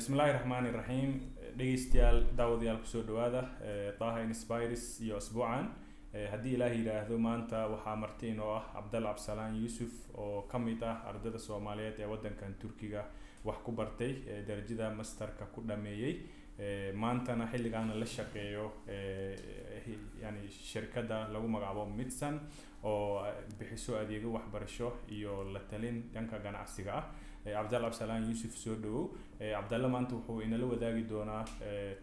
bismillahi raxmaani raxiim dhegeystayaal daawadayaal ku soo dhawaada taha inspires iyo asbuucan. Haddii ilaah yidhaahdo maanta waxaa marti inoo ah cabdalla cabdisalaan yuusuf oo ka mid ah ardayda soomaaliyeed ee waddankan turkiga wax ku bartay darajada masterka ku dhameeyey maantana xilligaana la shaqeeyo yani shirkadda lagu magacaabo midson oo bixiso adeego waxbarasho iyo la talin dhanka ganacsiga ah cabdalla cabdisalaan yuusuf soo dhawow cabdalla maanta wuxuu inala wadaagi doonaa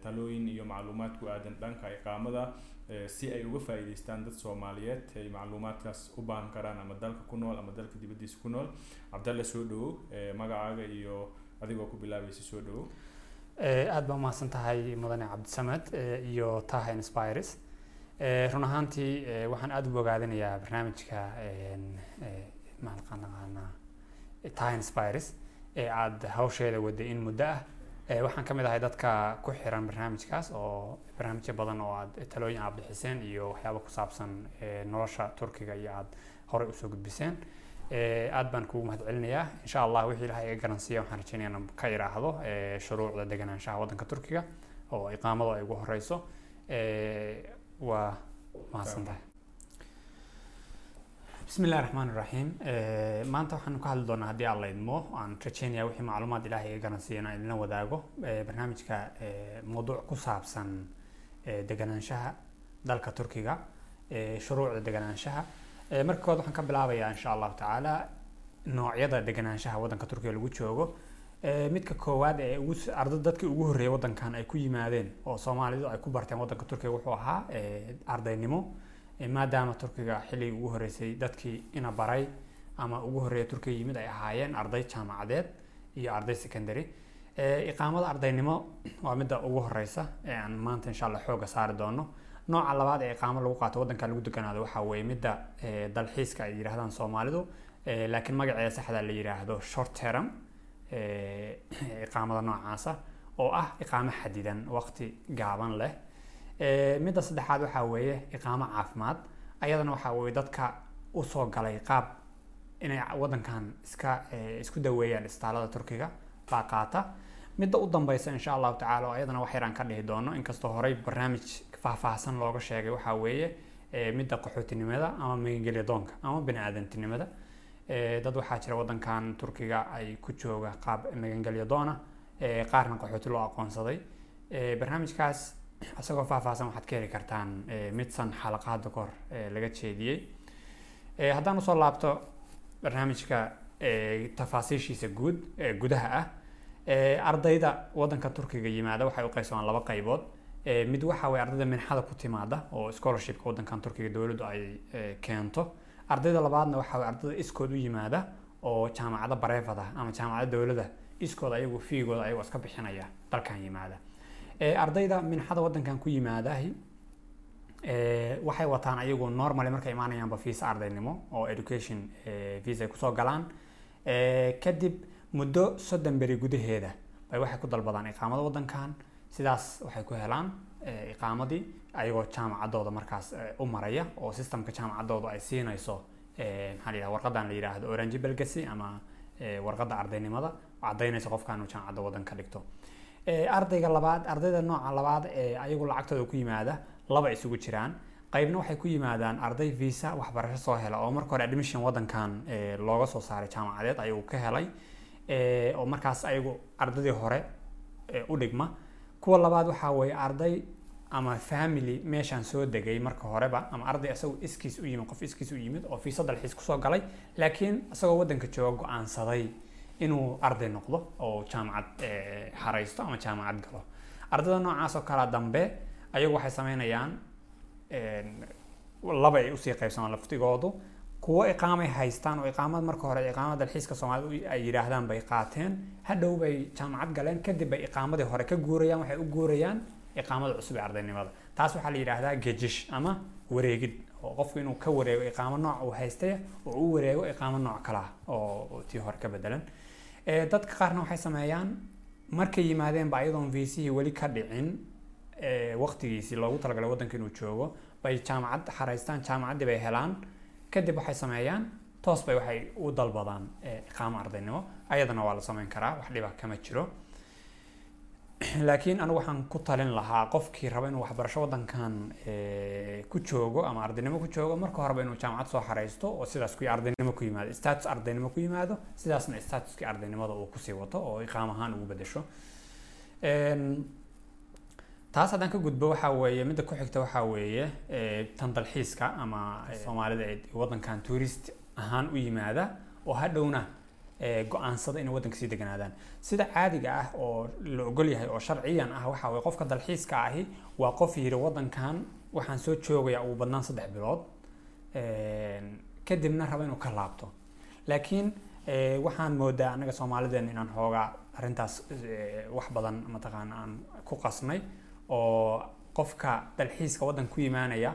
talooyin iyo macluumaad ku aadan dhanka iqaamada si ay uga faa'iideystaan dad soomaaliyeed ay macluumaadkaas u baahan karaan ama dalka ku nool ama dalka dibaddiisa ku nool. Cabdalla soo dhawow magacaaga iyo adigoo ku bilaabaysa soo dhawow aada baa umahadsan tahay mudane cabdisamed iyo taha inspires. Run ahaantii waxaan aada u bogaadinayaa barnaamijka maxaan taha inspires ee aada hawsheeda waday in muddo ah. Waxaan ka mid ahay dadka ku xiran barnaamijkaas oo barnaamijyo badan oo aad talooyin aad bixiseen iyo waxyaaba ku saabsan nolosha turkiga iyo aada horey u soo gudbiseen. Aad baan kugu mahad celinayaa insha allah wixii ilahay iga garansiiya waxaan rajeynaya inaan ka iraahdo shuruucda deganaanshaha waddanka turkiga oo iqaamadu ay ugu horeyso. Waa mahadsan tahay bismi illahi raxmaan iraxiim maanta waxaan ka hadli doonaa haddii aan la idmo aan rajeynaya wixii macluumaad ilahay iga garansiiya inaan idinla wadaago barnaamijka mawduuc ku saabsan deganaanshaha dalka turkiga shuruucda deganaanshaha marka kood waxaan ka bilaabayaa insha allahu tacaala noocyada deganaanshaha waddanka turkiga lagu joogo. Midka koowaad ee ugu arda dadkii ugu horreeyay waddankan ay ku yimaadeen oo soomaalidu ay ku barteen waddanka turkiga wuxuu ahaa ardaynimo maadaama turkiga xilligii ugu horreysay dadkii ina baray ama ugu horreeya turkiga yimid ay ahaayeen arday jaamacadeed iyo arday secondary. Iqaamada ardaynimo waa midda ugu horeysa ee aan maanta insha allah xooga saari doono. Nooca labaad ee iqaamo lagu qaato waddanka lagu deganaado waxaa weeye midda dalxiiska ay yidhahdaan soomaalidu. Laakiin magaceeda saxda la yidhaahdo short term iqaamada noocaasa oo ah iqaamo xadidan waqti gaaban leh midda saddexaad waxaa weeye iqaamo caafimaad. Ayadana waxaa weeye dadka u soo galay qaab inay waddankan iska isku daweeyaan istaalada turkiga baa qaata. Midda u dambeysa insha allahu tacala oo ayadana wax yaraan ka dhihi doono. Inkastoo horey barnaamij faahfaahsan looga sheegay waxaa weeye midda qaxootinimada ama magangelya doonka ama bani aadantinimada dad waxaa jira waddankan turkiga ay ku jooga qaab magangelya doona qaarna qaxooti loo aqoonsaday. Barnaamijkaas isagoo faahfaahsan waxaad ka heli kartaan midsan xalaqaada kahor laga jeediyey. Haddaan u soo laabto barnaamijka tafaasiishiisa guud gudaha ah ardayda waddanka turkiga yimaada waxay u qaybsamaan laba qaybood. Mid waxa weye ardayda minxada ku timaada oo scholarshipka waddankan turkiga dowladdu ay keento. Ardayda labaadna waxa weye ardayda iskood u yimaada oo jaamacado bareefad ah ama jaamacado dowladda iskood ayagu fiigooda ayagoo iska bixinaya dalkan yimaada ardayda minxada waddankan ku yimaadahi waxay wataan ayagu normally markay imaanayaanba visa ardaynimo oo education visa ay ku soo galaan. Kadib muddo soddon beri gudaheeda bay waxay ku dalbadaan iqaamada waddankan. Sidaas waxay ku helaan iqaamadii ayagoo jaamacadooda markaas u maraya oo systemka jaamacadooda ay siinayso maxaa la yidhaha warqadan la yidhaahdo orange belgasi ama warqadda ardaynimada caddaynaysa qofkan uu jaamacadda waddan ka dhigto ardayga labaad ardayda nooca labaad ee ayagu lacagtooda ku yimaada laba isugu jiraan. Qaybna waxay ku yimaadaan arday visa waxbarasho soo hela oo marka hore admission waddankan looga soo saaray jaamacadeed ayagu ka helay oo markaas ayagu ardaydii hore u dhigma. Kuwa labaad waxaa weeye arday ama family meeshaan soo degay marka horeba ama arday isagoo iskiis u yimid qof iskiis u yimid oo fiisa dalxiis ku soo galay laakiin isagoo waddanka jooga go'aansaday inuu arday noqdo oo jaamacad xaraysto ama jaamacad galo. Ardayda noocaas oo kala dambe ayagu waxay sameynayaan laba ay u sii qaybsamaan laftigoodu. Kuwo iqaamay haystaan oo iqaamad marka hore iqaamada dalxiiska soomaalida ay yidhaahdaan bay qaateen. Hadhow bay jaamacad galeen kadib bay iqaamadii hore ka guurayaan waxay u guurayaan iqaamada cusub ee ardaynimada taas waxaa la yidhaahdaa gejish ama wareegid oo qofku inuu ka wareego iqaamo nooc uu haystay oo u wareego iqaamo nooc kale ah oo tii hore ka bedelan dadka qaarna waxay sameeyaan markay yimaadeenba ayadoon viisihii weli ka dhicin waqtigiisii loogu talagalay waddanka inuu joogo bay jaamacad xaraystaan jaamacaddii bay helaan. Kadib waxay sameeyaan toos bay waxay u dalbadaan iqaamo ardaynimo ayadana waa la sameyn karaa wax dhiba kama jiro laakiin anigu waxaan ku talin lahaa qofkii raba inuu waxbarasho wadankan ku joogo ama ardaynimo ku joogo. Marka horeba inuu jaamacad soo xareysto oo sidaas kuy ardaynimo ku yimaado status ardaynimo ku yimaado sidaasna statuskii ardaynimada uu ku sii wato oo iqaam ahaan ugu bedesho. Taas haddaan ka gudbo waxaa weeye midda ku xigta waxaa weeye tan dalxiiska ama soomaalida ee wadankan tourist ahaan u yimaada oo hadhowna go'aansada inay waddanka sii deganaadaan. Sida caadiga ah oo la ogol yahay oo sharciyan ah waxaa weye qofka dalxiiska ahi waa qof yiri waddankan waxaan soo joogayaa ugu badnaan saddex bilood kadibna raba inuu ka laabto. Laakiin waxaan moodaa anaga soomaalideen inaan xoogaa arrintaas wax badan mataqaana aan ku qasnay oo qofka dalxiiska waddanka ku yimaanaya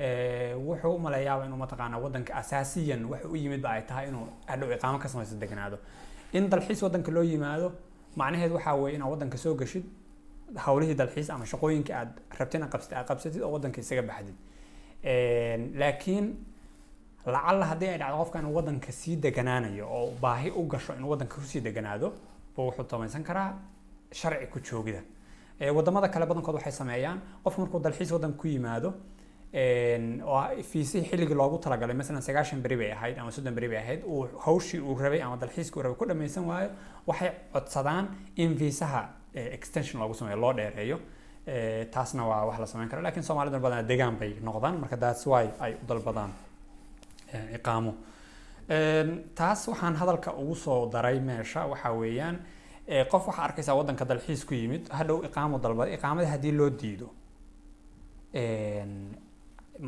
wuxuu u inuu mataqaana waddanka asaasiyan waxa u yimidba ay tahay inuu hadhow iqaamo ka samaysto deganaado in dalxiis waddanka loo yimaado macnaheed waxaa weeye inaad waddanka soo gashid hawlihii dalxiis ama shaqooyinka aad aad qabsatid aad qabsatid oo waddanka isaga baxdid. Laakiin lacalla haddii ay dhacdo qofka inuu waddanka sii deganaanayo oo baahi u gasho inuu waddanka ku sii deganaado buu wuxuu tamaysan karaa sharci ku joogida. Wadamada kale badankood waxay sameeyaan qofka markuu dalxiis waddanka ku yimaado oo fiisihii xilligii loogu talagalay masalan sagaashan beri bay ahayd ama soddon beri bay ahayd uu hawshii uu rabay ama dalxiiskii uu rabay ku dhammaysan waayo waxay codsadaan in fiisaha extension loogu sameeyo loo dheereeyo. Taasna waa wax la samayn kara lakiin soomaalida badanaa degaan bay noqdaan marka that's why ay u dalbadaan iqaamo taas waxaan hadalka ugu soo daray meesha waxaa weeyaan qof waxaa arkaysaa waddanka dalxiis ku yimid hadhow iqaamo dalbada iqaamadii haddii loo diido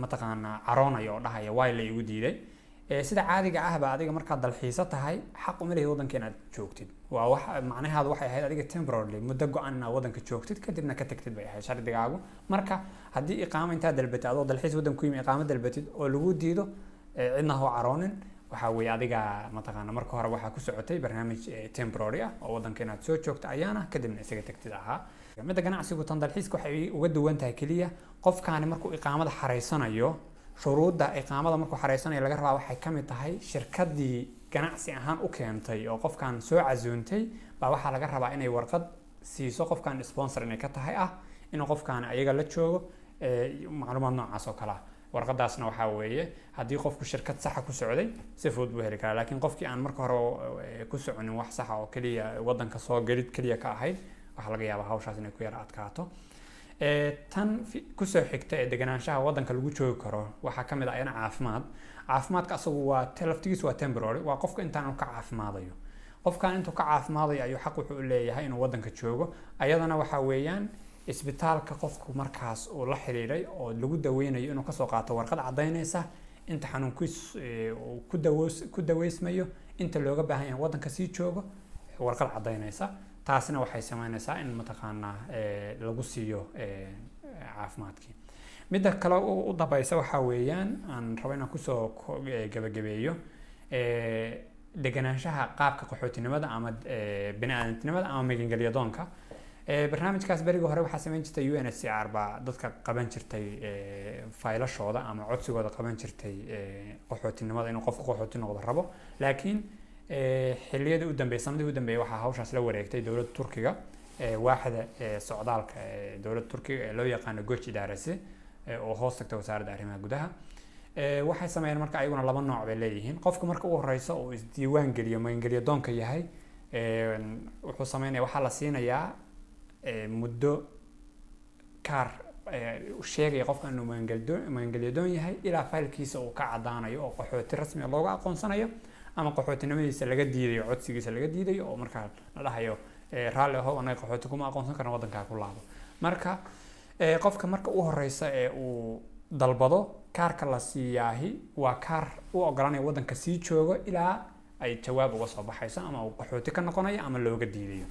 mataqaanaa caroonaya oo dhahaya waay la igu diiday. Sida caadiga ahba adiga markaad dalxiiso tahay xaq uma lehid inaad joogtid. Waa wax macnaheedu waxay ahayd adiga temporarily muddo go-an inaad waddanka joogtid kadibna ka tagtid bay ahayd shardigaagu. Marka haddii iqaamo intaad dalbatid adoo dalxiis waddan ku yimi iqaamo dalbatid oo lagu diido cidna caroonin waxaa weeye adiga mataqaana marka hore waxaa ku socotay barnaamij temporary ah oo waddanka inaad soo joogto ayaana kadibna isaga tagtid ahaa midda ganacsigu tan dalxiiska waxay uga duwan tahay keliya qofkaani markuu iqaamada xareysanayo shuruudda iqaamada markuu xareysanayo laga rabaa waxay ka mid tahay shirkaddii ganacsi ahaan u keentay oo qofkan soo casuuntay baa waxaa laga rabaa inay warqad siiso qofkan sponsor inay ka tahay ah inuu qofkan ayaga la joogo macluumaad noocaas oo kale ah. Warqadaasna waxaa weeye haddii qofku shirkad saxa ku socday si fudud buu heli karaa. Laakiin qofkii aan marka hore ku soconin wax saxa oo keliya waddanka soo gelid keliya ka ahayd waxaa laga yaabaa hawshaas inay ku yara adkaato. Tan ku soo xigta ee deganaanshaha waddanka lagu joogi karo waxaa ka mid ah ayana caafimaad. Caafimaadka asagu waa laftigiisu waa temporary waa qofka intaan ka caafimaadayo. Qofkan intuu ka caafimaadayo ayuu xaq wuxuu u leeyahay inuu waddanka joogo. Ayadana waxaa weeyaan isbitaalka qofku markaas uu la xiriiray oo lagu daweynayo inuu ka soo qaato warqad caddaynaysa inta xanuunkiis ku daweysmayo inta looga baahan yahay waddanka sii joogo warqad caddaynaysa taasina waxay sameynaysaa in mataqaanaa lagu siiyo caafimaadkii. Midda kale u dambaysa waxaa weeyaan aan rabo inaan ku soo gabagabeeyo deganaanshaha qaabka qaxootinimada ama bini-aadantinimada ama magangelyadoonka barnaamijkaas berigii hore waxaa sameyn jirtay u n h c r baa dadka qaban jirtay faylashooda ama codsigooda qaban jirtay qaxootinimada inuu qofku qaxooti noqdo rabo. Laakiin xilliyadii u dambeeyay sanadii u dambeeyay waxaa hawshaas la wareegtay dowladda turkiga. Waaxda socdaalka ee dowladda turkiga ee loo yaqaano goch idaarasi oo hoos tagta wasaaradda arrimaha gudaha. Waxay sameeyeen marka ayaguna laba nooc bay leeyihiin. Qofka marka u horeysa oo isdiiwaan geliyo magangelyo doonka yahay wuxuu sameynaya waxaa la siinayaa muddo kaar sheegaya qofka inuu magangelyo doon yahay ilaa faylkiisa uu ka cadaanayo oo qaxooti rasmi looga aqoonsanayo ama qaxootinimadiisa laga diidayo codsigiisa laga diidayo oo markaa la dhahayo raalli ahow anaga qaxooti kuma aqoonsan karna waddankaa ku laabo. Marka qofka marka u horeysa ee uu dalbado kaarka la siiyaahi waa kaar u ogolanaya waddanka sii joogo ilaa ay jawaab uga soo baxayso ama uu qaxooti ka noqonayo ama looga diidayo.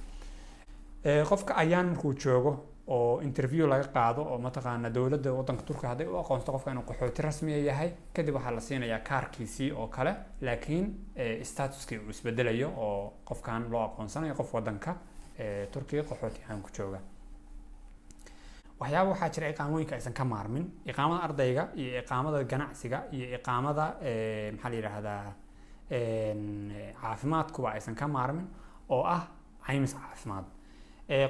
Qofka ayaan markuu joogo oo interview laga qaado oo mataqaana dowladda waddanka turkiga hadday u aqoonsato qofka inuu qaxooti rasmiya yahay kadib waxaa la siinayaa kaarkiisii oo kale laakiin statuskii uu isbedelayo oo qofkan loo aqoonsanayo qof waddanka turkiga qaxooti ahaan ku jooga. Waxyaaba waxaa jira iqaamooyinka aysan ka maarmin. Iqaamada ardayga iyo iqaamada ganacsiga iyo iqaamada maxaa la yidhaahdaa caafimaadkuba aysan ka maarmin oo ah caymis caafimaad. Eh,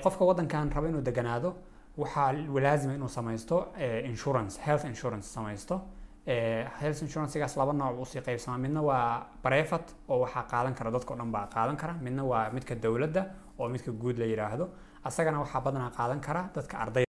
qofka wadankan raba inuu deganaado waxaa laazima inuu samaysto eh, insurance health insurance samaysto. Eh, health insurancegaas laba nooc u sii qaybsamaa. Midna waa private oo waxaa qaadan kara dadka o dhan baa qaadan kara. Midna waa midka dowladda oo midka guud la yidhaahdo asagana waxaa badanaa qaadan kara dadka ardayda